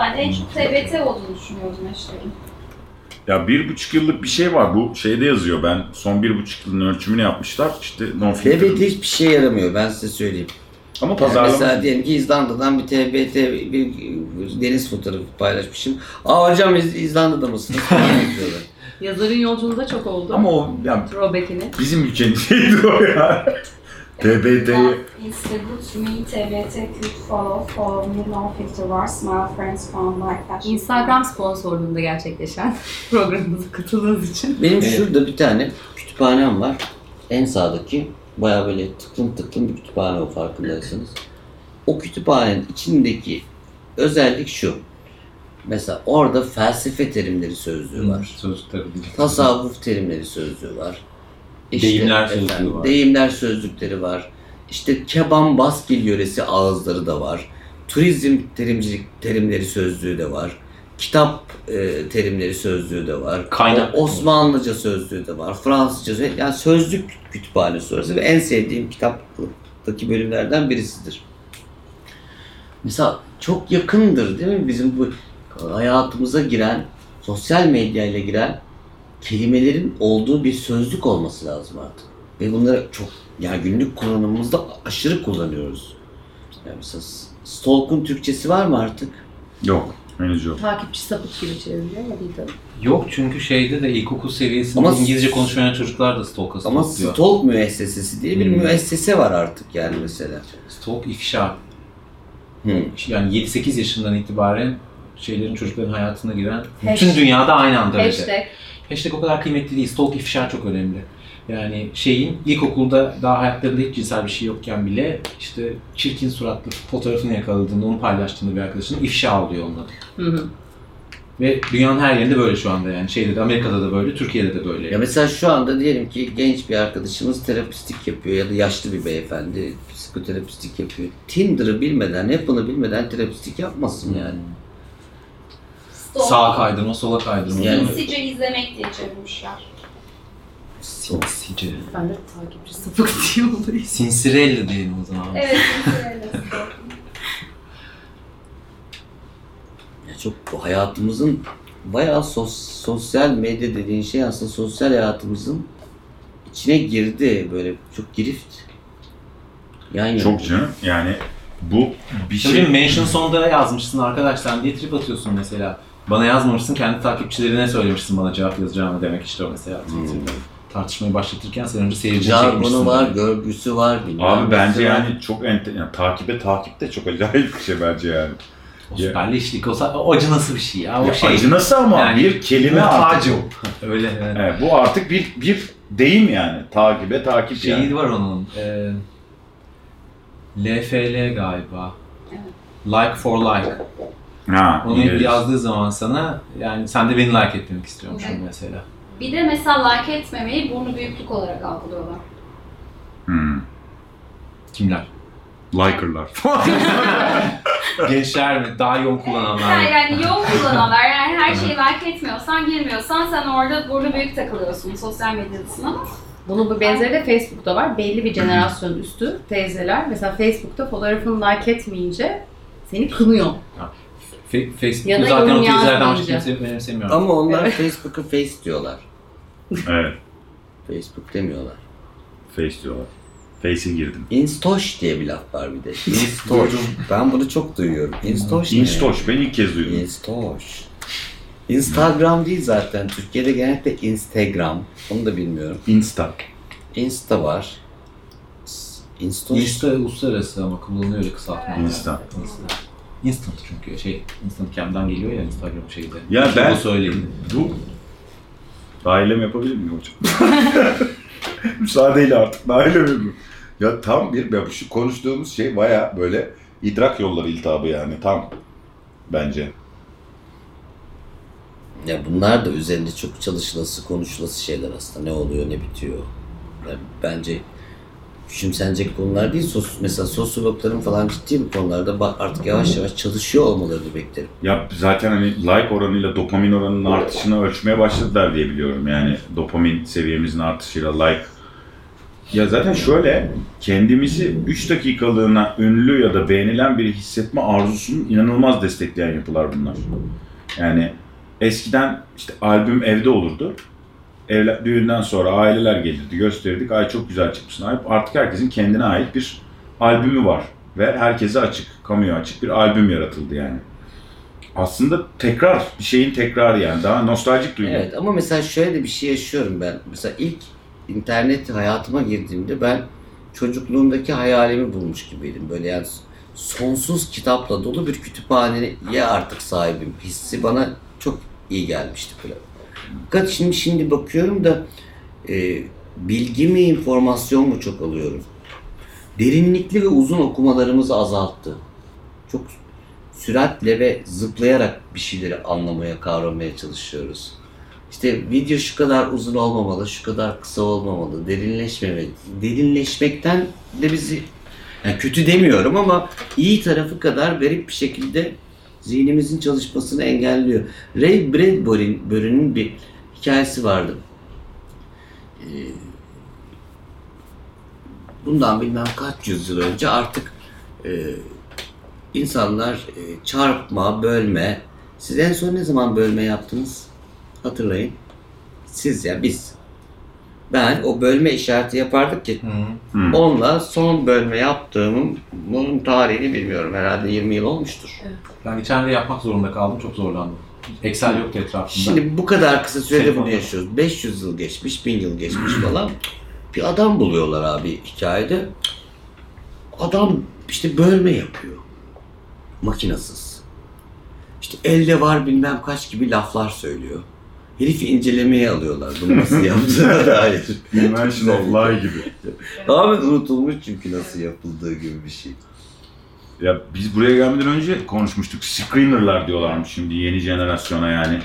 Ben en çok TBT olduğunu düşünüyordum hashtag'in. Ya bir buçuk yıllık bir şey var. Bu şeyde yazıyor. Ben son bir buçuk yılın ölçümünü yapmışlar. İşte non. TBT hiçbir şey yaramıyor ben size söyleyeyim. Ama Yani pazarlama... mesela diyelim ki İzlanda'dan bir TBT bir deniz fotoğrafı paylaşmışım. Aa hocam İz- İzlanda'da mısınız? Yazarın yolculuğu da çok oldu. Ama o yani bizim ülkenin şeyidir o ya. TBT'yi It's the good to me, TBT, could follow, follow me, no filter var, smile, friends, fun, like, fashion. Instagram sponsorluğunda gerçekleşen programımıza katıldığınız için. Benim Evet. şurada bir tane kütüphanem var. En sağdaki baya böyle tıklım tıklım bir kütüphane o farkındaysanız. O kütüphanenin içindeki özellik şu. Mesela orada felsefe terimleri sözlüğü var. Sözlükleri değil. Tasavvuf terimleri sözlüğü var. Deyimler sözlüğü var. Deyimler sözlükleri var. İşte Keban Baskil yöresi ağızları da var. Turizm terimcilik terimleri sözlüğü de var. Kitap e, terimleri sözlüğü de var. Kaynak. Osmanlıca sözlüğü de var. Fransızca sözlüğü. Yani sözlük kütüphanesi orası ve en sevdiğim kitaptaki bölümlerden birisidir. Mesela çok yakındır değil mi bizim bu hayatımıza giren, sosyal medya ile giren kelimelerin olduğu bir sözlük olması lazım artık. Ve bunları çok yani günlük kullanımımızda aşırı kullanıyoruz. Yani mesela stalk'un Türkçesi var mı artık? Yok. Henüz yok. Takipçi sapık gibi çevriliyor ya bir de. Yok çünkü şeyde de ilkokul seviyesinde Ama- İngilizce konuşmayan çocuklar da stalk'a Ama stalkluyor. stalk müessesesi diye bir Hmm. müessese var artık yani mesela. Stalk ifşa. Hmm. Yani 7-8 yaşından itibaren şeylerin çocukların hayatına giren Hashtag. bütün dünyada aynı anda öyle. Hashtag. Hashtag o kadar kıymetli değil. Stalk ifşa çok önemli. Yani şeyin ilkokulda daha hayatlarında hiç cinsel bir şey yokken bile işte çirkin suratlı fotoğrafını yakaladığında onu paylaştığında bir arkadaşının ifşa oluyor onun adı. Hı hı. Ve dünyanın her yerinde böyle şu anda yani. Şeyde de Amerika'da da böyle, Türkiye'de de böyle. Ya mesela şu anda diyelim ki genç bir arkadaşımız terapistik yapıyor ya da yaşlı bir beyefendi psikoterapistik yapıyor. Tinder'ı bilmeden, Apple'ı bilmeden terapistik yapmasın yani. Stalk. Sağa kaydırma, sola kaydırma. Yani- Sinsice izlemek diye çevirmişler. Sinsice. Ben de takipçi sapık diye olayım. Sinsirelli diyelim o zaman. Evet. Ya çok bu hayatımızın bayağı sos, sosyal medya dediğin şey aslında sosyal hayatımızın içine girdi böyle çok girift. Yan yana. Çok canım. Yani bu bir Şimdi şey... mention sonda yazmışsın arkadaşlar diye trip atıyorsun mesela. Bana yazmamışsın, kendi takipçilerine söylemişsin bana cevap yazacağını demek işte o mesela Twitter'da. Tartışmayı başlatırken sen önce seyircini çekmişsin. Jargonu var, görgüsü var. Abi bence var. yani çok ente... yani takibe takip de çok acayip bir şey bence yani. O süperleşlik, o, sa- o acı nasıl bir şey ya? O Ya şey. acı nasıl ama Yani bir kelime artık. Öyle yani. Evet, bu artık bir bir deyim yani. Takibe takip Şeyi yani. var onun. E, LFL galiba. Like for like. Ha, Onu İngiliz. yazdığı zaman sana yani sen de beni like etmek istiyormuşsun Evet. mesela. Bir de mesela like etmemeyi burnu büyüklük olarak algılıyorlar. Hmm. Kimler? Liker'lar. Gençler mi? Daha yoğun kullananlar Yani, mı? yani yol kullananlar yani her şeyi like etmiyorsan girmiyorsan sen orada burnu büyük takılıyorsun sosyal medyadasın ama Bunun bir benzeri de Facebook'ta var. Belli bir jenerasyon üstü teyzeler mesela Facebook'ta fotoğrafını like etmeyince seni kınıyor. Facebook'u zaten o teyzelerden başka kimse önemsemiyor. Ama onlar Evet. Facebook'u face diyorlar. evet. Facebook demiyorlar. Face diyorlar. Face'e girdim. Instoş diye bir laf var bir de. Instoş. ben bunu çok duyuyorum. Instoş ne? Instoş. Ben ilk kez duydum. Instoş. Instagram değil zaten. Türkiye'de genellikle Instagram. Onu da bilmiyorum. Insta. Insta var. Instoş. Insta uluslararası ama kullanılıyor kısaltma. Insta. Insta. Instant çünkü şey Instant Cam'den geliyor ya Instagram şeyde. Ya ben- söyleyeyim. Bu dahilem yapabilir miyim hocam? Müsaadeyle artık dahilem yapayım. Ya tam bir, ya şu konuştuğumuz şey baya böyle idrak yolları iltihabı yani tam bence. Ya bunlar da üzerinde çok çalışılası, konuşulası şeyler aslında. Ne oluyor, ne bitiyor. Yani bence küçümsenecek konular değil. Sos, mesela sosyologların falan ciddi bu konularda artık yavaş yavaş çalışıyor olmalarını beklerim. Ya zaten hani like oranıyla dopamin oranının artışını ölçmeye başladılar diye biliyorum. Yani dopamin seviyemizin artışıyla like Ya zaten şöyle kendimizi 3 dakikalığına ünlü ya da beğenilen biri hissetme arzusunu inanılmaz destekleyen yapılar bunlar. Yani eskiden işte albüm evde olurdu. Evle, düğünden sonra aileler gelirdi, gösterirdik. Ay çok güzel çıkmışsın. Ay, Artık herkesin kendine ait bir albümü var. Ve herkese açık, kamuya açık bir albüm yaratıldı yani. Aslında tekrar, bir şeyin tekrarı yani. Daha nostaljik duygu. Evet ama mesela şöyle de bir şey yaşıyorum ben. Mesela ilk internet hayatıma girdiğimde ben çocukluğumdaki hayalimi bulmuş gibiydim. Böyle yani sonsuz kitapla dolu bir kütüphaneye artık sahibim. Hissi bana çok iyi gelmişti böyle. Fakat şimdi şimdi bakıyorum da e, bilgi mi, informasyon mu çok alıyorum. Derinlikli ve uzun okumalarımızı azalttı. Çok süratle ve zıplayarak bir şeyleri anlamaya, kavramaya çalışıyoruz. İşte video şu kadar uzun olmamalı, şu kadar kısa olmamalı, derinleşmemeli. Derinleşmekten de bizi, yani kötü demiyorum ama iyi tarafı kadar garip bir şekilde zihnimizin çalışmasını engelliyor. Ray Bradbury'nin bir hikayesi vardı. Ee, bundan bilmem kaç yüzyıl önce artık e, insanlar e, çarpma, bölme. Siz en son ne zaman bölme yaptınız? Hatırlayın. Siz ya biz. Ben o bölme işareti yapardık ki. Hı. onunla son bölme yaptığımın bunun tarihini bilmiyorum. Herhalde 20 yıl olmuştur. Ben geçen de yapmak zorunda kaldım. Çok zorlandım. Excel yoktu etrafında. Şimdi bu kadar kısa sürede bunu yaşıyoruz. 500 yıl geçmiş, 1000 yıl geçmiş falan. Bir adam buluyorlar abi hikayede. Adam işte bölme yapıyor. Makinasız. İşte elde var bilmem kaç gibi laflar söylüyor. Herifi incelemeye alıyorlar bunu nasıl yaptığına dair. Invention of Lie gibi. Tamamen unutulmuş çünkü nasıl yapıldığı gibi bir şey. Ya biz buraya gelmeden önce konuşmuştuk. Screener'lar diyorlarmış şimdi yeni jenerasyona yani.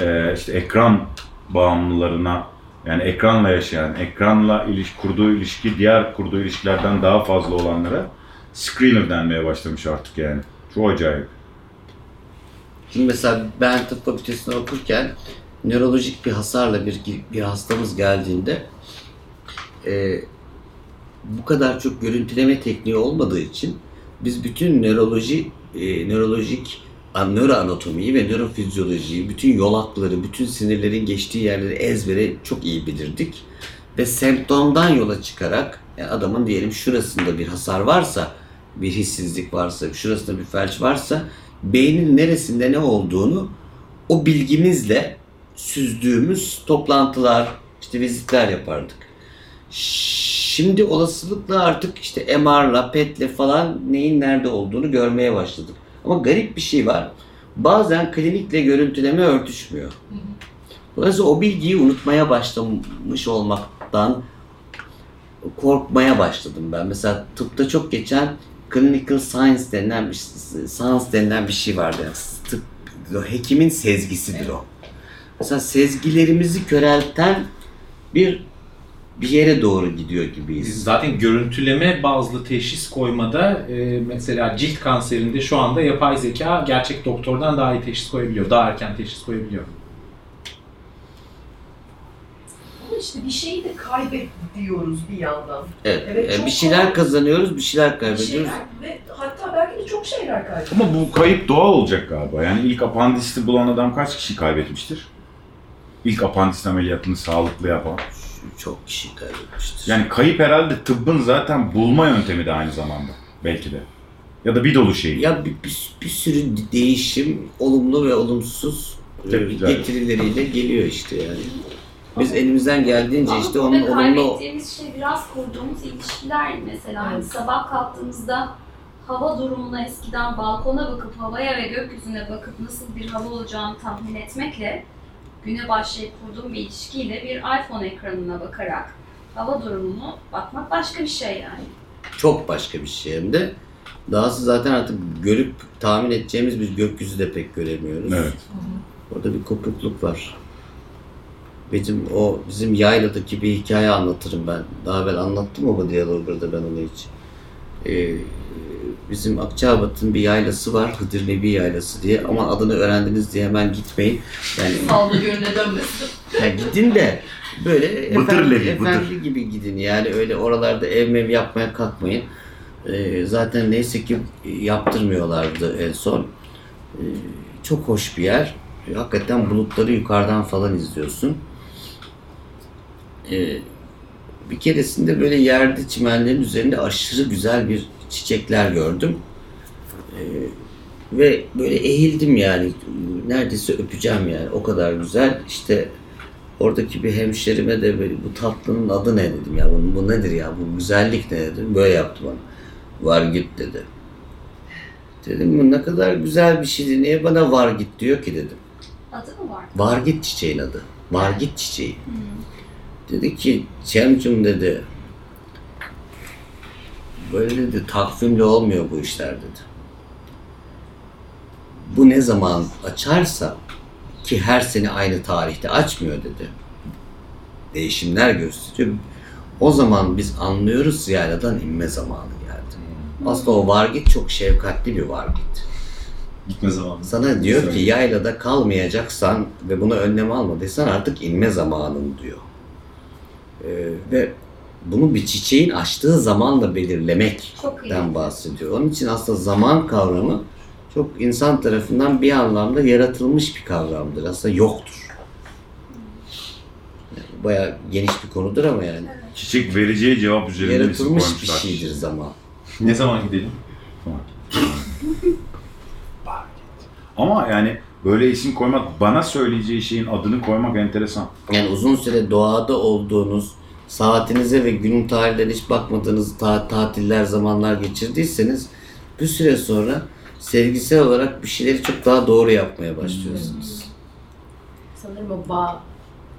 Ee, işte ekran bağımlılarına yani ekranla yaşayan, ekranla iliş, kurduğu ilişki diğer kurduğu ilişkilerden daha fazla olanlara screener denmeye başlamış artık yani. Çok acayip. Şimdi mesela ben tıp fakültesinde okurken nörolojik bir hasarla bir, bir hastamız geldiğinde e, bu kadar çok görüntüleme tekniği olmadığı için biz bütün nöroloji, e, nörolojik an- nöroanatomiyi ve nörofizyolojiyi, bütün yolakları, bütün sinirlerin geçtiği yerleri ezbere çok iyi bilirdik. Ve semptomdan yola çıkarak yani adamın diyelim şurasında bir hasar varsa, bir hissizlik varsa, şurasında bir felç varsa beynin neresinde ne olduğunu o bilgimizle süzdüğümüz toplantılar, işte vizitler yapardık. Şimdi olasılıkla artık işte MR'la, PET'le falan neyin nerede olduğunu görmeye başladık. Ama garip bir şey var. Bazen klinikle görüntüleme örtüşmüyor. Dolayısıyla o bilgiyi unutmaya başlamış olmaktan korkmaya başladım ben. Mesela tıpta çok geçen clinical science denilen bir science denilen bir şey vardı. Yani tıp, hekimin sezgisidir o. Mesela sezgilerimizi körelten bir bir yere doğru gidiyor gibiyiz. zaten görüntüleme bazlı teşhis koymada e, mesela cilt kanserinde şu anda yapay zeka gerçek doktordan daha iyi teşhis koyabiliyor. Daha erken teşhis koyabiliyor. Ama işte bir şeyi de kaybet diyoruz bir yandan. Evet, Evet, e, bir şeyler kolay. kazanıyoruz, bir şeyler Bir kaybediyoruz. şeyler ve hatta belki de çok şeyler kaybediyoruz. Ama bu kayıp doğal olacak galiba. Yani ilk apandisti bulan adam kaç kişi kaybetmiştir? İlk apandist ameliyatını sağlıklı yapan. Çok kişi kaybetmiştir. Yani kayıp herhalde tıbbın zaten bulma yöntemi de aynı zamanda. Belki de. Ya da bir dolu şey. Ya bir, bir, bir sürü değişim olumlu ve olumsuz e, Tepkiler. getirileriyle geliyor işte yani. Biz elimizden geldiğince işte Ama onun olumlu kaybettiğimiz şey biraz kurduğumuz ilişkiler mesela. Hani sabah kalktığımızda hava durumuna eskiden balkona bakıp havaya ve gökyüzüne bakıp nasıl bir hava olacağını tahmin etmekle güne başlayıp kurduğum bir ilişkiyle bir iPhone ekranına bakarak hava durumunu bakmak başka bir şey yani. çok başka bir şey hem de. Dahası zaten artık görüp tahmin edeceğimiz bir gökyüzü de pek göremiyoruz. Evet. Orada bir kopukluk var. Bizim o bizim yayladaki bir hikaye anlatırım ben. Daha evvel anlattım ama diyaloglarda ben onu hiç. Ee, bizim Akçabat'ın bir yaylası var. Hıdır Nebi yaylası diye. Ama adını öğrendiniz diye hemen gitmeyin. Yani Sallı gönüle dönmesin. ya gidin de böyle Bıdır efendi, Levi, bıdır. efendi gibi gidin. Yani öyle oralarda ev mev yapmaya kalkmayın. Ee, zaten neyse ki yaptırmıyorlardı en son. Ee, çok hoş bir yer. Hakikaten bulutları yukarıdan falan izliyorsun. Ee, bir keresinde böyle yerde çimenlerin üzerinde aşırı güzel bir çiçekler gördüm. Ee, ve böyle eğildim yani. Neredeyse öpeceğim yani. O kadar güzel. İşte oradaki bir hemşerime de böyle bu tatlının adı ne dedim ya. Bu, bu nedir ya? Bu güzellik ne dedim. Böyle yaptı bana. Var git dedi. Dedim bu ne kadar güzel bir şeydi. Niye bana var git diyor ki dedim. Adı mı var? Var git çiçeğin adı. Var git çiçeği. Dedi ki Cemcim dedi. Böyle dedi takvimle olmuyor bu işler dedi. Bu ne zaman açarsa ki her sene aynı tarihte açmıyor dedi. Değişimler gösteriyor. O zaman biz anlıyoruz yayladan inme zamanı geldi. Aslında o vargit çok şefkatli bir vargit. Gitme zamanı. Sana diyor ki Güzel. yaylada kalmayacaksan ve buna önlem almadıysan artık inme zamanın diyor. Ee, ve bunu bir çiçeğin açtığı zamanla belirlemekten bahsediyor. Onun için aslında zaman kavramı çok insan tarafından bir anlamda yaratılmış bir kavramdır. Aslında yoktur. Yani bayağı geniş bir konudur ama yani. Çiçek vereceği cevap üzerinde Yaratılmış bir şeydir zaman. Ne zaman gidelim? Ama yani böyle isim koymak, bana söyleyeceği şeyin adını koymak enteresan. Yani uzun süre doğada olduğunuz, saatinize ve günün tarihlerine hiç bakmadığınız ta- tatiller, zamanlar geçirdiyseniz bir süre sonra sevgisel olarak bir şeyleri çok daha doğru yapmaya başlıyorsunuz. Sanırım o bağ.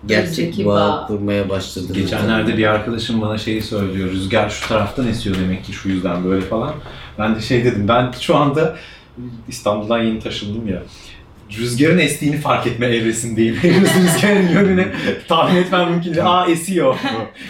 Gerçek Özdeki bağ bağ. kurmaya başladığınız Geçenlerde bir arkadaşım bana şeyi söylüyor. Rüzgar şu taraftan esiyor demek ki şu yüzden böyle falan. Ben de şey dedim. Ben şu anda İstanbul'dan yeni taşındım ya. Rüzgarın estiğini fark etme evresindeyim. Henüz rüzgarın yönünü tahmin etmem mümkün değil. Aa esiyor.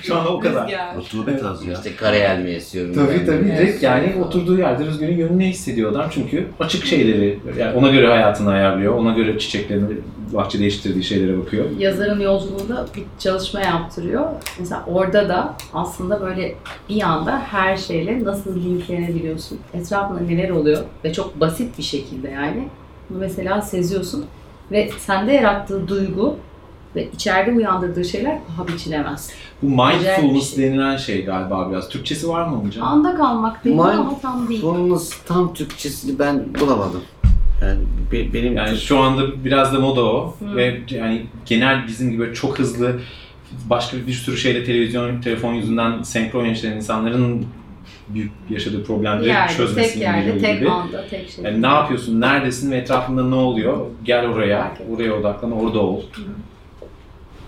Şu anda o kadar. Rüzgar. Rutubet az ya. İşte karayel mi esiyor? Tabii bilmem tabii direkt yani oturduğu yerde rüzgarın yönünü hissediyor adam çünkü açık şeyleri yani ona göre hayatını ayarlıyor, ona göre çiçeklerini bahçede değiştirdiği şeylere bakıyor. Yazarın yolculuğunda bir çalışma yaptırıyor. Mesela orada da aslında böyle bir anda her şeyle nasıl linklenebiliyorsun. Etrafında neler oluyor ve çok basit bir şekilde yani. Bunu mesela seziyorsun ve sende yarattığı duygu ve içeride uyandırdığı şeyler paha biçilemez. Bu mindfulness şey. denilen şey galiba biraz. Türkçesi var mı hocam? Anda kalmak değil ama tam değil. Mindfulness tam Türkçesini ben bulamadım. Yani be- benim Yani şu anda biraz da moda o Hı. ve yani genel bizim gibi çok hızlı başka bir sürü şeyle televizyon, telefon yüzünden senkron yaşayan insanların büyük yaşadığı Bir problemleri yerde, tek çözmesini yerde, biliyor tek gibi. anda, tek şey. Yani ne yapıyorsun, neredesin ve etrafında ne oluyor? Gel oraya, oraya odaklan, orada ol.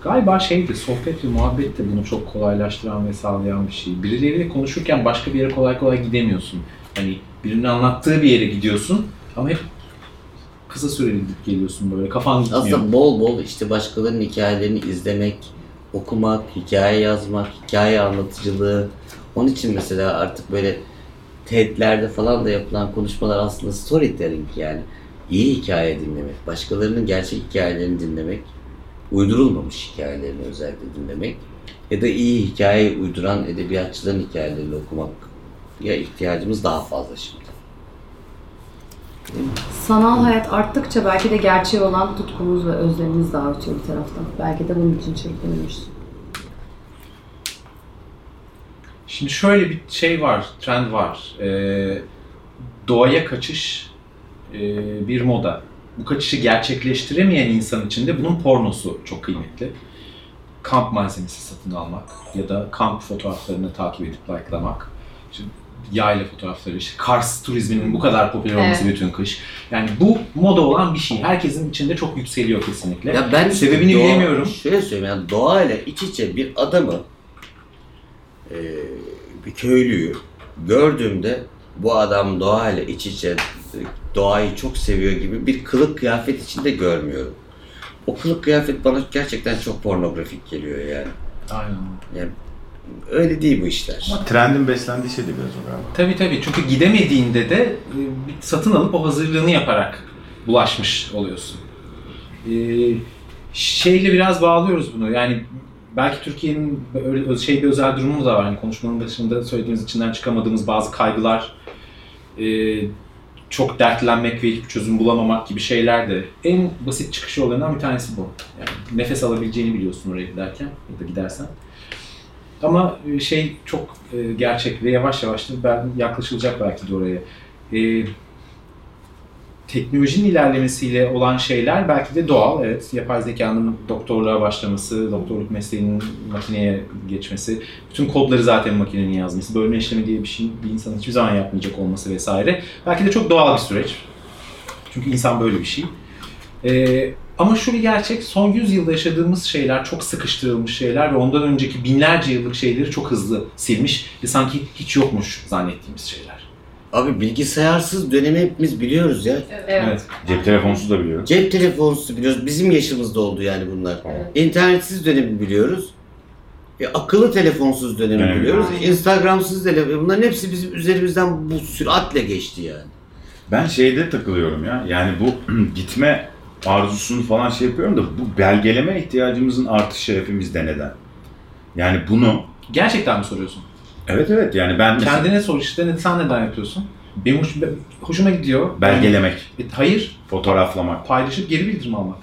Galiba şeydi, sohbet ve muhabbet de bunu çok kolaylaştıran ve sağlayan bir şey. Birileriyle konuşurken başka bir yere kolay kolay gidemiyorsun. Hani birinin anlattığı bir yere gidiyorsun ama hep kısa süreli gidip geliyorsun böyle, kafan gitmiyor. Aslında bol bol işte başkalarının hikayelerini izlemek, okumak, hikaye yazmak, hikaye anlatıcılığı. Onun için mesela artık böyle TED'lerde falan da yapılan konuşmalar aslında storytelling yani. İyi hikaye dinlemek, başkalarının gerçek hikayelerini dinlemek, uydurulmamış hikayelerini özellikle dinlemek ya da iyi hikaye uyduran edebiyatçıların hikayelerini okumak ya ihtiyacımız daha fazla şimdi. Sanal hayat arttıkça belki de gerçeğe olan tutkumuz ve özlemimiz de artıyor bir taraftan. Belki de bunun için çırpınıyoruz. Şimdi şöyle bir şey var, trend var. Ee, doğaya kaçış e, bir moda. Bu kaçışı gerçekleştiremeyen insan için de bunun pornosu çok kıymetli. Kamp malzemesi satın almak ya da kamp fotoğraflarını takip edip likelamak. Şimdi yayla fotoğrafları, işte Kars turizminin bu kadar popüler olması Evet. bütün kış. Yani bu moda olan bir şey. Herkesin içinde çok yükseliyor kesinlikle. Ya ben Sebebini doğa- bilemiyorum. Şöyle söyleyeyim yani doğayla iç içe bir adamı e, bir köylüyü gördüğümde bu adam doğayla iç içe doğayı çok seviyor gibi bir kılık kıyafet içinde görmüyorum. O kılık kıyafet bana gerçekten çok pornografik geliyor yani. Aynen. Yani öyle değil bu işler. Ama trendin beslendiği şey de biraz o galiba. Tabii tabii çünkü gidemediğinde de e, bir satın alıp o hazırlığını yaparak bulaşmış oluyorsun. Ee, şeyle biraz bağlıyoruz bunu yani belki Türkiye'nin şey bir özel durumu da var. Hani konuşmanın başında söylediğimiz içinden çıkamadığımız bazı kaygılar, e, çok dertlenmek ve hiçbir çözüm bulamamak gibi şeyler de en basit çıkış yollarından bir tanesi bu. Yani nefes alabileceğini biliyorsun oraya giderken ya da gidersen. Ama e, şey çok e, gerçek ve yavaş yavaş da ben yaklaşılacak belki de oraya. E, teknolojinin ilerlemesiyle olan şeyler belki de doğal. Evet, yapay zekanın doktorluğa başlaması, doktorluk mesleğinin makineye geçmesi, bütün kodları zaten makinenin yazması, bölme işlemi diye bir şey bir insan hiçbir zaman yapmayacak olması vesaire. Belki de çok doğal bir süreç. Çünkü insan böyle bir şey. Ee, ama şu bir gerçek, son 100 yılda yaşadığımız şeyler çok sıkıştırılmış şeyler ve ondan önceki binlerce yıllık şeyleri çok hızlı silmiş ve sanki hiç yokmuş zannettiğimiz şeyler. Abi bilgisayarsız dönemi hepimiz biliyoruz ya. Evet. Cep telefonsuz da biliyorum. Cep telefonsuz biliyoruz. Bizim yaşımızda oldu yani bunlar. İnternetsiz dönemi biliyoruz. E, akıllı telefonsuz dönemi Evet. biliyoruz. E, Instagramsız dönemi. Bunların hepsi bizim üzerimizden bu süratle geçti yani. Ben şeyde takılıyorum ya. Yani bu gitme arzusunu falan şey yapıyorum da bu belgeleme ihtiyacımızın artışı hepimizde neden? Yani bunu Gerçekten mi soruyorsun? Evet evet yani ben mesela Kendine sor işte ne- sen neden yapıyorsun? Benim hoş, hoşuma gidiyor. belgelemek, E, hayır, fotoğraflamak. paylaşıp geri bildirim almak.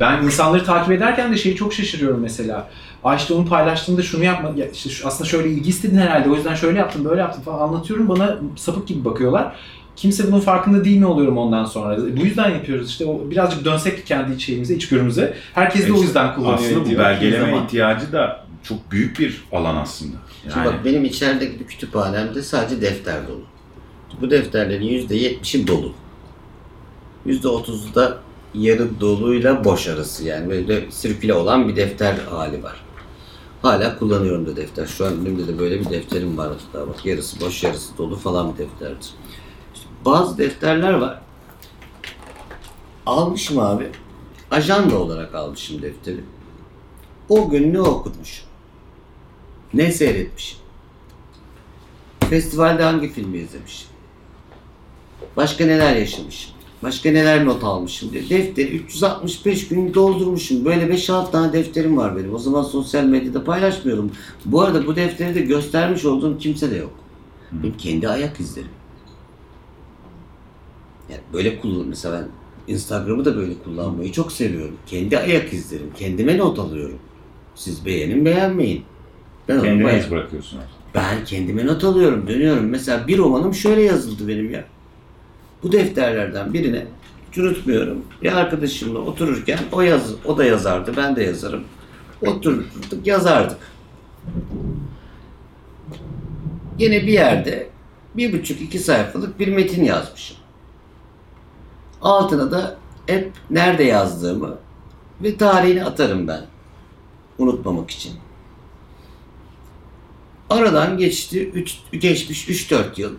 Ben insanları takip ederken de şeyi çok şaşırıyorum mesela. Ay işte onu paylaştığında şunu yapma, ya işte şu- aslında şöyle ilgi istedin herhalde o yüzden şöyle yaptım, böyle yaptım falan anlatıyorum bana sapık gibi bakıyorlar. Kimse bunun farkında değil mi oluyorum ondan sonra. Bu yüzden yapıyoruz işte o birazcık dönsek kendi şeyimize, içgörümüze. Herkes de o yüzden kullanıyor. Aslında bu belgeleme ihtiyacı da çok büyük bir alan aslında. Şimdi Yani bak benim içerideki bir kütüphanemde sadece defter dolu. Bu defterlerin %70'i dolu. %30'u da yarı doluyla boş arası yani böyle sirküle olan bir defter hali var. Hala kullanıyorum da defter. Şu an önümde de böyle bir defterim var hatta bak yarısı boş yarısı dolu falan bir defterdir. İşte bazı defterler var. Almışım abi. Ajanda olarak almışım defteri. O gün ne okutmuşum? Ne seyretmişim? Festivalde hangi filmi izlemişim? Başka neler yaşamışım? Başka neler not almışım diye. Defteri 365 gün doldurmuşum. Böyle 5-6 tane defterim var benim. O zaman sosyal medyada paylaşmıyorum. Bu arada bu defteri de göstermiş olduğum kimse de yok. Benim kendi ayak izlerim. Yani böyle kullan mesela ben Instagram'ı da böyle kullanmayı çok seviyorum. Kendi ayak izlerim. Kendime not alıyorum. Siz beğenin beğenmeyin. Ben kendine bayağı- iz bırakıyorsun. ben kendime not alıyorum, dönüyorum. Mesela bir romanım şöyle yazıldı benim ya. Bu defterlerden birine hiç unutmuyorum. Bir arkadaşımla otururken o yaz, o da yazardı, ben de yazarım. Oturduk, yazardık. Yine bir yerde bir buçuk iki sayfalık bir metin yazmışım. Altına da hep nerede yazdığımı ve tarihini atarım ben. Unutmamak için. Aradan geçti, üç, geçmiş 3-4 yıl.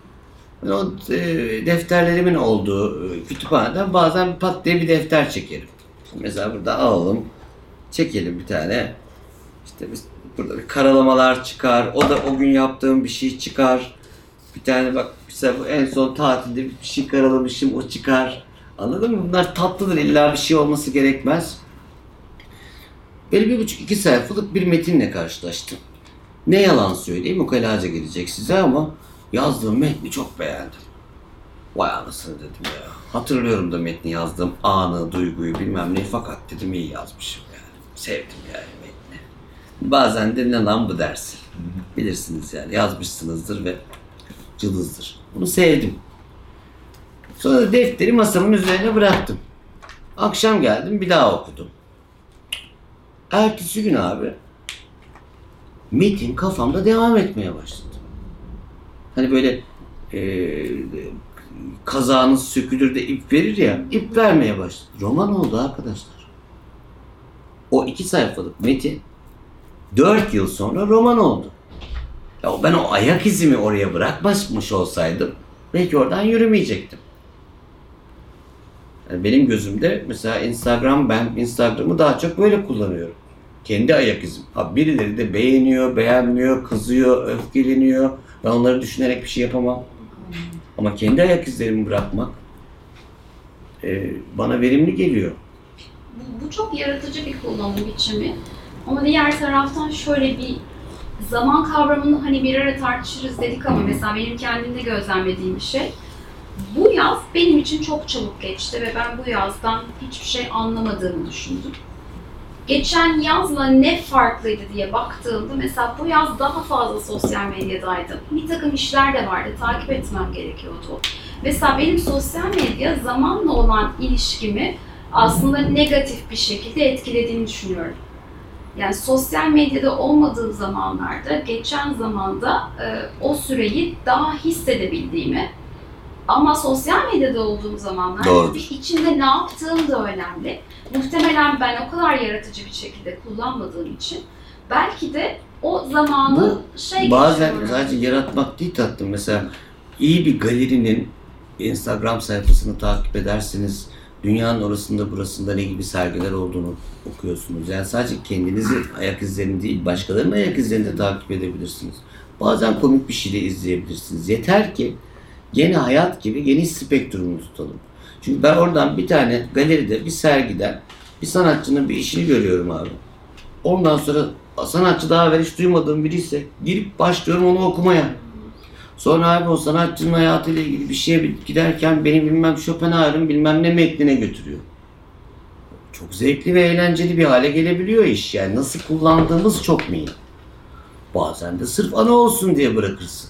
Ben o e, defterlerimin olduğu e, kütüphaneden bazen pat diye bir defter çekerim. Mesela burada alalım, çekelim bir tane. İşte biz burada bir karalamalar çıkar, o da o gün yaptığım bir şey çıkar. Bir tane bak mesela bu en son tatilde bir şey karalamışım, o çıkar. Anladın mı? Bunlar tatlıdır, illa bir şey olması gerekmez. Böyle bir buçuk iki sayfalık bir metinle karşılaştım. Ne yalan söyleyeyim ukalaca gelecek size ama yazdığım metni çok beğendim. Vay anasını dedim ya. Hatırlıyorum da metni yazdığım anı, duyguyu bilmem ne fakat dedim iyi yazmışım yani. Sevdim yani metni. Bazen de ne lan bu dersin. Bilirsiniz yani yazmışsınızdır ve cılızdır. Bunu sevdim. Sonra defteri masamın üzerine bıraktım. Akşam geldim bir daha okudum. Ertesi gün abi metin kafamda devam etmeye başladı. Hani böyle e, kazağınız sökülür de ip verir ya, ip vermeye başladı. Roman oldu arkadaşlar. O iki sayfalık metin dört yıl sonra roman oldu. Ya ben o ayak izimi oraya bırakmamış olsaydım belki oradan yürümeyecektim. Yani benim gözümde mesela Instagram ben Instagram'ı daha çok böyle kullanıyorum. Kendi ayak izim. Ha, birileri de beğeniyor, beğenmiyor, kızıyor, öfkeleniyor. Ben onları düşünerek bir şey yapamam. Ama kendi ayak izlerimi bırakmak e, bana verimli geliyor. Bu, bu çok yaratıcı bir kullanım biçimi. Ama diğer taraftan şöyle bir zaman kavramını hani bir ara tartışırız dedik ama mesela benim kendimde gözlemlediğim bir şey. Bu yaz benim için çok çabuk geçti ve ben bu yazdan hiçbir şey anlamadığımı düşündüm. Geçen yazla ne farklıydı diye baktığımda mesela bu yaz daha fazla sosyal medyadaydım. Bir takım işler de vardı, takip etmem gerekiyordu. Mesela benim sosyal medya zamanla olan ilişkimi aslında negatif bir şekilde etkilediğini düşünüyorum. Yani sosyal medyada olmadığım zamanlarda, geçen zamanda e, o süreyi daha hissedebildiğimi ama sosyal medyada olduğum zamanlarda Doğrudur. içinde ne yaptığım da önemli. Muhtemelen ben o kadar yaratıcı bir şekilde kullanmadığım için belki de o zamanı şey Bazen geçiriyorum. sadece yaratmak değil tatlım. Mesela iyi bir galerinin Instagram sayfasını takip edersiniz. Dünyanın orasında burasında ne gibi sergiler olduğunu okuyorsunuz. Yani sadece kendinizi ayak izlerini değil, başkalarının ayak izlerini de takip edebilirsiniz. Bazen komik bir şey de izleyebilirsiniz. Yeter ki gene hayat gibi geniş spektrumunu tutalım. Çünkü ben oradan bir tane galeride, bir sergiden bir sanatçının bir işini görüyorum abi. Ondan sonra sanatçı daha evvel hiç duymadığım biri ise girip başlıyorum onu okumaya. Sonra abi o sanatçının hayatıyla ilgili bir şeye giderken beni bilmem Schopenhauer'ın bilmem ne metnine götürüyor. Çok zevkli ve eğlenceli bir hale gelebiliyor iş yani. Nasıl kullandığımız çok mühim. Bazen de sırf ana olsun diye bırakırsın.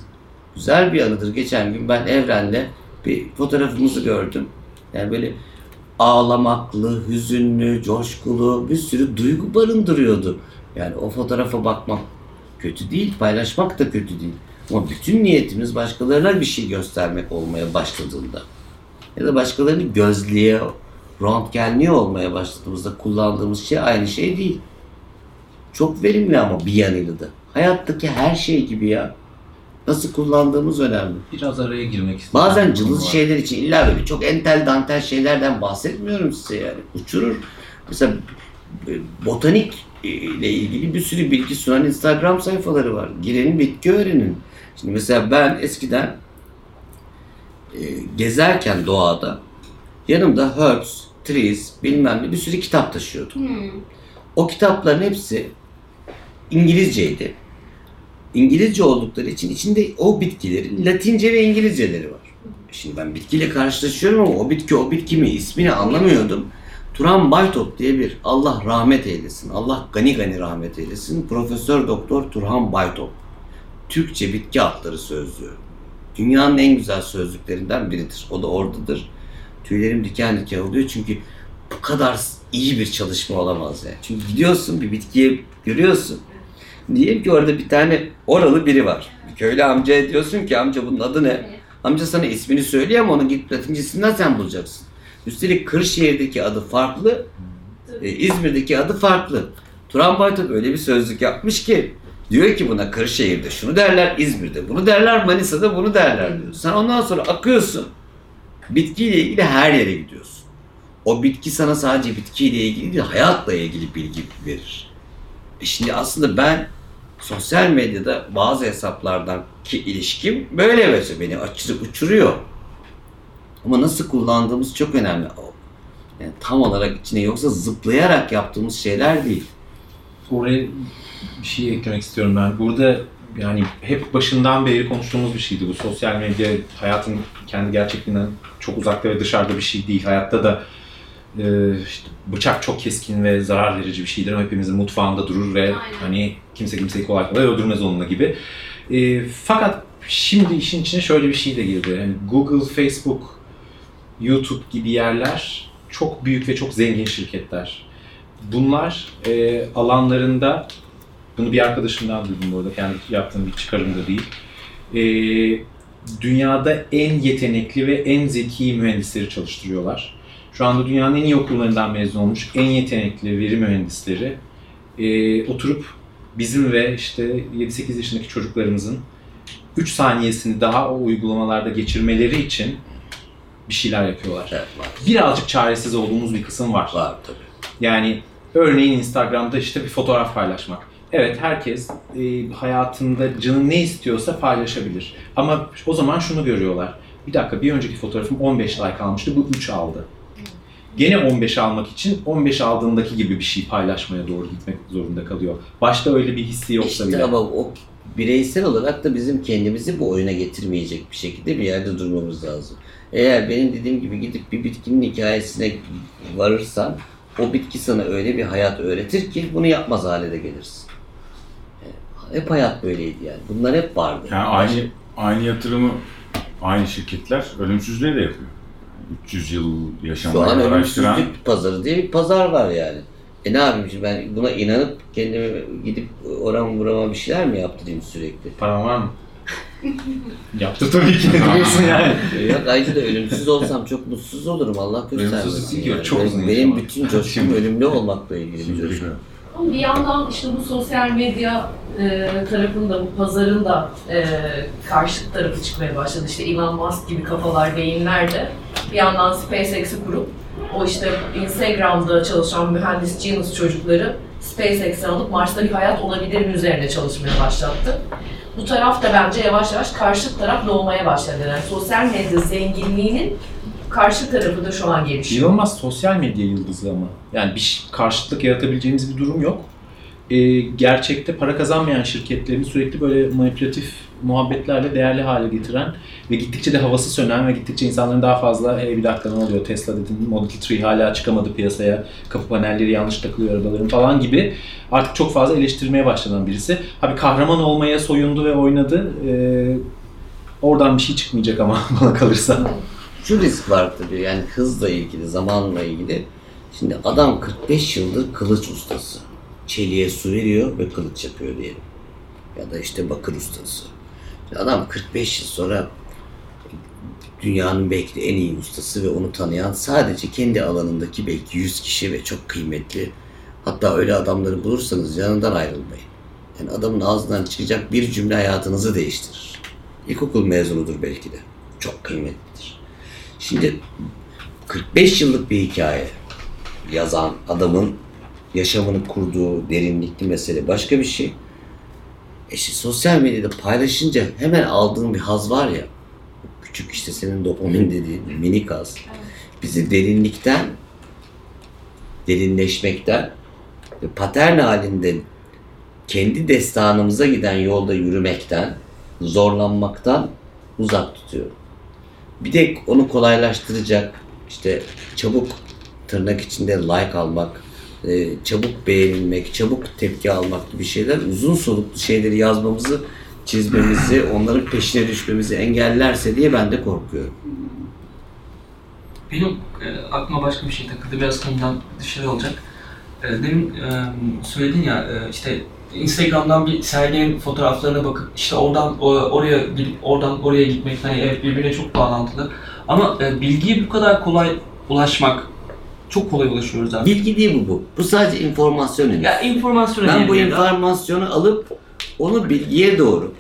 Güzel bir anıdır. Geçen gün ben Evren'le bir fotoğrafımızı gördüm. Yani böyle ağlamaklı, hüzünlü, coşkulu bir sürü duygu barındırıyordu. Yani o fotoğrafa bakmak kötü değil, paylaşmak da kötü değil. Ama bütün niyetimiz başkalarına bir şey göstermek olmaya başladığında ya da başkalarını gözleye, röntgenliyor olmaya başladığımızda kullandığımız şey aynı şey değil. Çok verimli ama bir yanıyla da. Hayattaki her şey gibi ya. Nasıl kullandığımız önemli. Biraz araya girmek istiyorum. Bazen cılız var. şeyler için illa böyle çok entel dantel şeylerden bahsetmiyorum size yani. Uçurur. Mesela e, botanik e, ile ilgili bir sürü bilgi sunan Instagram sayfaları var. Girenin bitki öğrenin. Şimdi mesela ben eskiden e, gezerken doğada yanımda herbs, trees bilmem ne bir sürü kitap taşıyordum. Hmm. O kitapların hepsi İngilizceydi. İngilizce oldukları için içinde o bitkilerin Latince ve İngilizceleri var. Şimdi ben bitkiyle karşılaşıyorum ama o bitki o bitki mi ismini anlamıyordum. Turan Baytop diye bir Allah rahmet eylesin. Allah gani gani rahmet eylesin. Profesör Doktor Turhan Baytop. Türkçe bitki adları sözlüğü. Dünyanın en güzel sözlüklerinden biridir. O da oradadır. Tüylerim diken diken oluyor çünkü bu kadar iyi bir çalışma olamaz yani. Çünkü gidiyorsun bir bitkiye görüyorsun. Diyelim ki orada bir tane oralı biri var. Köylü amcaya diyorsun ki amca bunun adı ne? Amca sana ismini söylüyor ama onu git latincesinden sen bulacaksın. Üstelik Kırşehir'deki adı farklı, e, İzmir'deki adı farklı. Turan Baytok öyle bir sözlük yapmış ki diyor ki buna Kırşehir'de şunu derler, İzmir'de bunu derler, Manisa'da bunu derler diyor. Sen ondan sonra akıyorsun. Bitkiyle ilgili her yere gidiyorsun. O bitki sana sadece bitkiyle ilgili değil, hayatla ilgili bilgi verir. E şimdi aslında ben sosyal medyada bazı hesaplardan ki ilişkim böyle mesela beni açırı uçuruyor. Ama nasıl kullandığımız çok önemli. Yani tam olarak içine yoksa zıplayarak yaptığımız şeyler değil. Oraya bir şey eklemek istiyorum ben. Burada yani hep başından beri konuştuğumuz bir şeydi bu. Sosyal medya hayatın kendi gerçekliğinden çok uzakta ve dışarıda bir şey değil. Hayatta da e, işte bıçak çok keskin ve zarar verici bir şeydir. ama Hepimizin mutfağında durur ve Aynen. hani kimse kimseyi kolay kolay öldürmez onunla gibi. E, fakat şimdi işin içine şöyle bir şey de girdi. Yani Google, Facebook, YouTube gibi yerler çok büyük ve çok zengin şirketler. Bunlar e, alanlarında, bunu bir arkadaşımdan duydum bu arada, kendi yaptığım bir çıkarım da değil. E, dünyada en yetenekli ve en zeki mühendisleri çalıştırıyorlar. Şu anda dünyanın en iyi okullarından mezun olmuş en yetenekli veri mühendisleri e, oturup bizim ve işte 7-8 yaşındaki çocuklarımızın 3 saniyesini daha o uygulamalarda geçirmeleri için bir şeyler yapıyorlar. Evet, var. Birazcık çaresiz olduğumuz bir kısım var. Var tabii. Yani Örneğin Instagram'da işte bir fotoğraf paylaşmak. Evet herkes e, hayatında canı ne istiyorsa paylaşabilir. Ama o zaman şunu görüyorlar. Bir dakika bir önceki fotoğrafım 15 like almıştı bu 3 aldı. Gene 15 almak için 15 aldığındaki gibi bir şey paylaşmaya doğru gitmek zorunda kalıyor. Başta öyle bir hissi yoksa İşte bile. ama o bireysel olarak da bizim kendimizi bu oyuna getirmeyecek bir şekilde bir yerde durmamız lazım. Eğer benim dediğim gibi gidip bir bitkinin hikayesine varırsan o bitki sana öyle bir hayat öğretir ki bunu yapmaz hale de gelirsin. Hep hayat böyleydi yani. Bunlar hep vardı. Yani aynı aynı yatırımı aynı şirketler ölümsüzlüğe de yapıyor. 300 yıl Şu an yaşamayı araştıran ölümsüzlük pazarı diye bir pazar var yani. E ne yapayım şimdi ben buna inanıp kendime gidip oram burama bir şeyler mi yaptırayım sürekli? Paran var mı? Yaptı tabii ki. Ne diyorsun yani? Yok ayrıca da ölümsüz olsam çok mutsuz olurum Allah Ölümsüz göstermesin. değil ki, yani. çok benim, uzun benim bütün coşkum ölümlü olmakla ilgili bir coşku. Ama bir yandan işte bu sosyal medya e, tarafında, bu pazarın da e, karşıt tarafı çıkmaya başladı. İşte Elon Musk gibi kafalar, beyinler de bir yandan SpaceX'i kurup o işte Instagram'da çalışan mühendis genius çocukları SpaceX'i alıp Mars'ta bir hayat olabilir mi üzerine çalışmaya başlattı. Bu taraf da bence yavaş yavaş karşıt taraf doğmaya başladı. Yani sosyal medya zenginliğinin karşı tarafı da şu an gelişiyor. Musk sosyal medya yıldızı ama. Yani bir karşıtlık yaratabileceğimiz bir durum yok. Ee, gerçekte para kazanmayan şirketlerini sürekli böyle manipülatif muhabbetlerle değerli hale getiren ve gittikçe de havası sönen ve gittikçe insanların daha fazla hey bir dakika ne oluyor Tesla dedin Model 3 hala çıkamadı piyasaya kapı panelleri yanlış takılıyor arabaların falan gibi artık çok fazla eleştirmeye başlanan birisi. Abi kahraman olmaya soyundu ve oynadı. Ee, oradan bir şey çıkmayacak ama bana kalırsa. Şu risk var tabii yani hızla ilgili, zamanla ilgili. Şimdi adam 45 yıldır kılıç ustası. Çeliğe su veriyor ve kılıç yapıyor diyelim. Ya da işte bakır ustası. Şimdi adam 45 yıl sonra dünyanın belki de en iyi ustası ve onu tanıyan sadece kendi alanındaki belki 100 kişi ve çok kıymetli. Hatta öyle adamları bulursanız yanından ayrılmayın. Yani adamın ağzından çıkacak bir cümle hayatınızı değiştirir. İlkokul mezunudur belki de. Çok kıymetlidir. Şimdi 45 yıllık bir hikaye yazan adamın yaşamını kurduğu derinlikli mesele başka bir şey. E işte sosyal medyada paylaşınca hemen aldığın bir haz var ya, küçük işte senin dopamin dediğin minik haz. Bizi derinlikten, derinleşmekten ve patern halinde kendi destanımıza giden yolda yürümekten, zorlanmaktan uzak tutuyor. Bir de onu kolaylaştıracak işte çabuk tırnak içinde like almak, e, çabuk beğenilmek, çabuk tepki almak gibi şeyler uzun soluklu şeyleri yazmamızı, çizmemizi, onların peşine düşmemizi engellerse diye ben de korkuyorum. Benim e, aklıma başka bir şey takıldı. Biraz konudan dışarı olacak. Demin e, söyledin ya e, işte Instagram'dan bir serginin fotoğraflarına bakıp işte oradan oraya gidip oradan oraya gitmek hani evet birbirine çok bağlantılı. Ama e, bilgiye bu kadar kolay ulaşmak çok kolay ulaşıyoruz abi. Bilgi değil bu bu. Bu sadece informasyon. henüz. Ya informasyon Ben bu informasyonu alıp onu bilgiye doğru,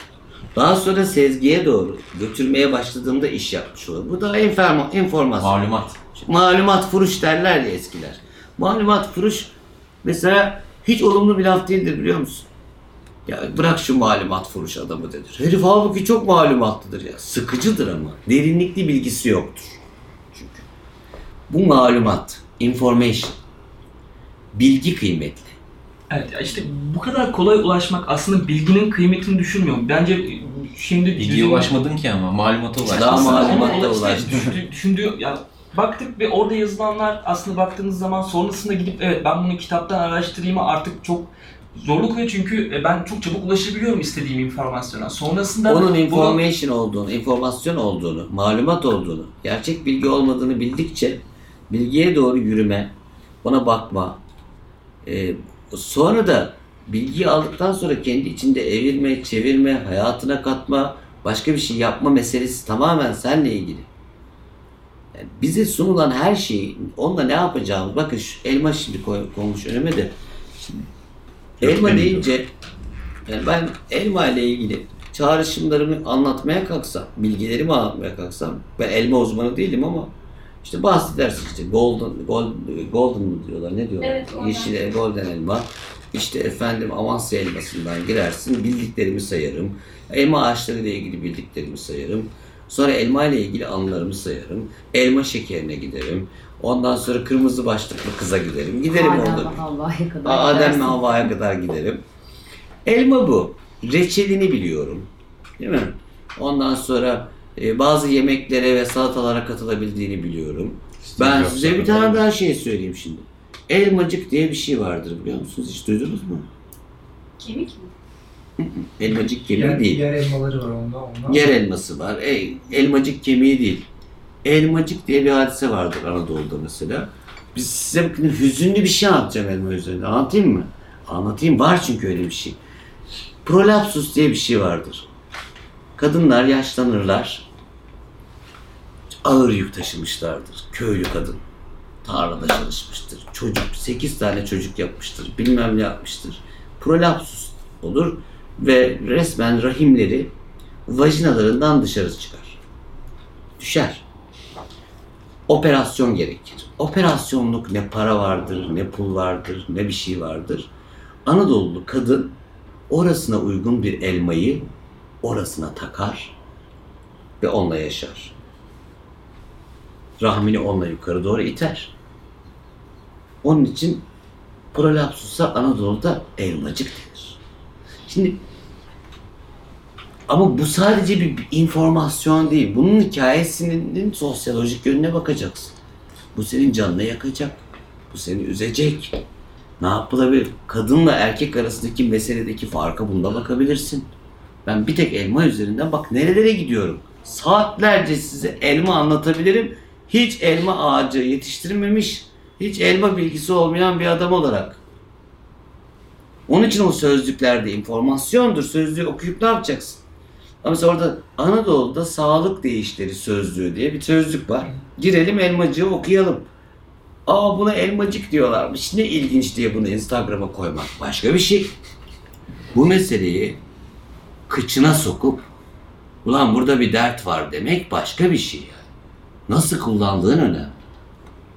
daha sonra sezgiye doğru götürmeye başladığımda iş yapmış olur. Bu da informa, informasyon. Malumat. Malumat furuş derler ya eskiler. Malumat furuş mesela hiç olumlu bir laf değildir biliyor musun? Ya bırak şu malumat furuş adamı denir. Herif halbuki çok malumatlıdır ya. Sıkıcıdır ama. Derinlikli bilgisi yoktur. Çünkü. Bu malumat, information. Bilgi kıymetli. Evet işte bu kadar kolay ulaşmak aslında bilginin kıymetini düşürmüyor. Bence şimdi Bilgiye ulaşmadın ki ama malumata ulaştın. Daha malumata ama işte ulaştı. Düşündüğü, düşündüğü yani baktık ve orada yazılanlar aslında baktığınız zaman sonrasında gidip evet ben bunu kitaptan araştırayım artık çok zorluk oluyor çünkü e, ben çok çabuk ulaşabiliyorum istediğim informasyona. Sonrasında Onun bunu- information olduğunu, informasyon olduğunu, malumat olduğunu, gerçek bilgi olmadığını bildikçe bilgiye doğru yürüme, ona bakma, e, sonra da bilgiyi aldıktan sonra kendi içinde evirme, çevirme, hayatına katma, başka bir şey yapma meselesi tamamen seninle ilgili. Bize sunulan her şeyi, onunla ne yapacağımız, bakın şu elma şimdi koy, konmuş önüme de. Şimdi, elma deyince yani ben elma ile ilgili çağrışımlarımı anlatmaya kalksam, bilgilerimi anlatmaya kalksam, ben elma uzmanı değilim ama İşte bahsedersin işte golden, gold, golden mı diyorlar ne diyorlar? Evet, golden. Yeşil golden elma. İşte efendim Amasya elmasından girersin. Bildiklerimi sayarım. Elma ağaçları ile ilgili bildiklerimi sayarım. Sonra elma ile ilgili anılarımı sayarım. Elma şekerine giderim. Ondan sonra kırmızı başlıklı kıza giderim. Giderim Adem orada. Havva'ya kadar Adem ve. Havva'ya kadar giderim. Elma bu. Reçelini biliyorum. Değil mi? Ondan sonra e, bazı yemeklere ve salatalara katılabildiğini biliyorum. Ben Steve size bir tane daha şey söyleyeyim şimdi. Elmacık diye bir şey vardır biliyor musunuz? Hiç duydunuz mu? Kemik mi? Elmacık kemiği Yer, değil. yer elmaları var onda. ondan. Yer elması var. E, elmacık kemiği değil. Elmacık diye bir hadise vardır Anadolu'da mesela. Biz size bakın hüzünlü bir şey anlatacağım elma üzerinde. Anlatayım mı? Anlatayım. Var çünkü öyle bir şey. Prolapsus diye bir şey vardır. Kadınlar yaşlanırlar. Ağır yük taşımışlardır. Köylü kadın. Tarlada çalışmıştır. Çocuk, 8 tane çocuk yapmıştır. Bilmem ne yapmıştır. Prolapsus olur ve resmen rahimleri vajinalarından dışarı çıkar. Düşer. Operasyon gerekir. Operasyonluk ne para vardır, ne pul vardır, ne bir şey vardır. Anadolu kadın orasına uygun bir elmayı orasına takar ve onunla yaşar. Rahmini onunla yukarı doğru iter. Onun için prolapsusa Anadolu'da elmacık denir. Şimdi ama bu sadece bir informasyon değil. Bunun hikayesinin sosyolojik yönüne bakacaksın. Bu senin canını yakacak. Bu seni üzecek. Ne yapılabilir? Kadınla erkek arasındaki meseledeki farka bunda bakabilirsin. Ben bir tek elma üzerinden bak nerelere gidiyorum. Saatlerce size elma anlatabilirim. Hiç elma ağacı yetiştirmemiş, hiç elma bilgisi olmayan bir adam olarak. Onun için o sözlüklerde informasyondur. Sözlüğü okuyup ne yapacaksın? Ama mesela orada Anadolu'da sağlık değişleri sözlüğü diye bir sözlük var. Girelim elmacığı okuyalım. Aa buna elmacık diyorlarmış. Ne ilginç diye bunu Instagram'a koymak. Başka bir şey. Bu meseleyi kıçına sokup ulan burada bir dert var demek başka bir şey. Nasıl kullandığın önemli.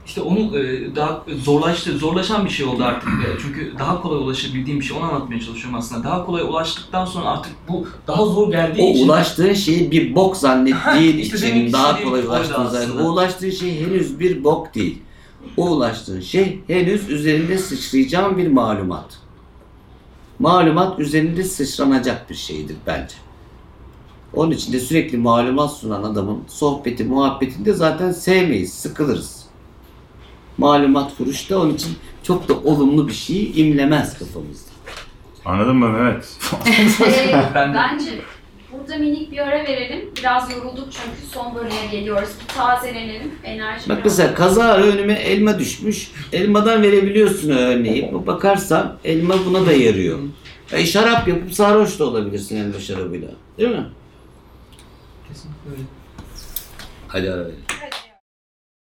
İşte onu e, daha zorlaştı, zorlaşan bir şey oldu artık. E, Çünkü daha kolay ulaşabildiğim bir şey onu anlatmaya çalışıyorum aslında. Daha kolay ulaştıktan sonra artık bu daha zor geldiği O için ulaştığın şeyi bir bok zannettiğin işte için daha kolay ulaştığın aslında. zannediyorsun. O ulaştığın şey henüz bir bok değil. O ulaştığın şey henüz üzerinde sıçrayacağın bir malumat. Malumat üzerinde sıçranacak bir şeydir bence. Onun için de sürekli malumat sunan adamın sohbeti, muhabbetinde zaten sevmeyiz, sıkılırız. Malumat furuş da onun için çok da olumlu bir şey imlemez kafamızda. Anladın mı Mehmet? Ben de- bence burada minik bir ara verelim. Biraz yorulduk çünkü son bölüme geliyoruz. Bir tazelenelim. Enerji Bak biraz- mesela kaza önüme elma düşmüş. Elmadan verebiliyorsun örneği. Bakarsan elma buna da yarıyor. E, şarap yapıp sarhoş da olabilirsin elma şarabıyla. Değil mi? Kesinlikle öyle. Hadi ara verelim.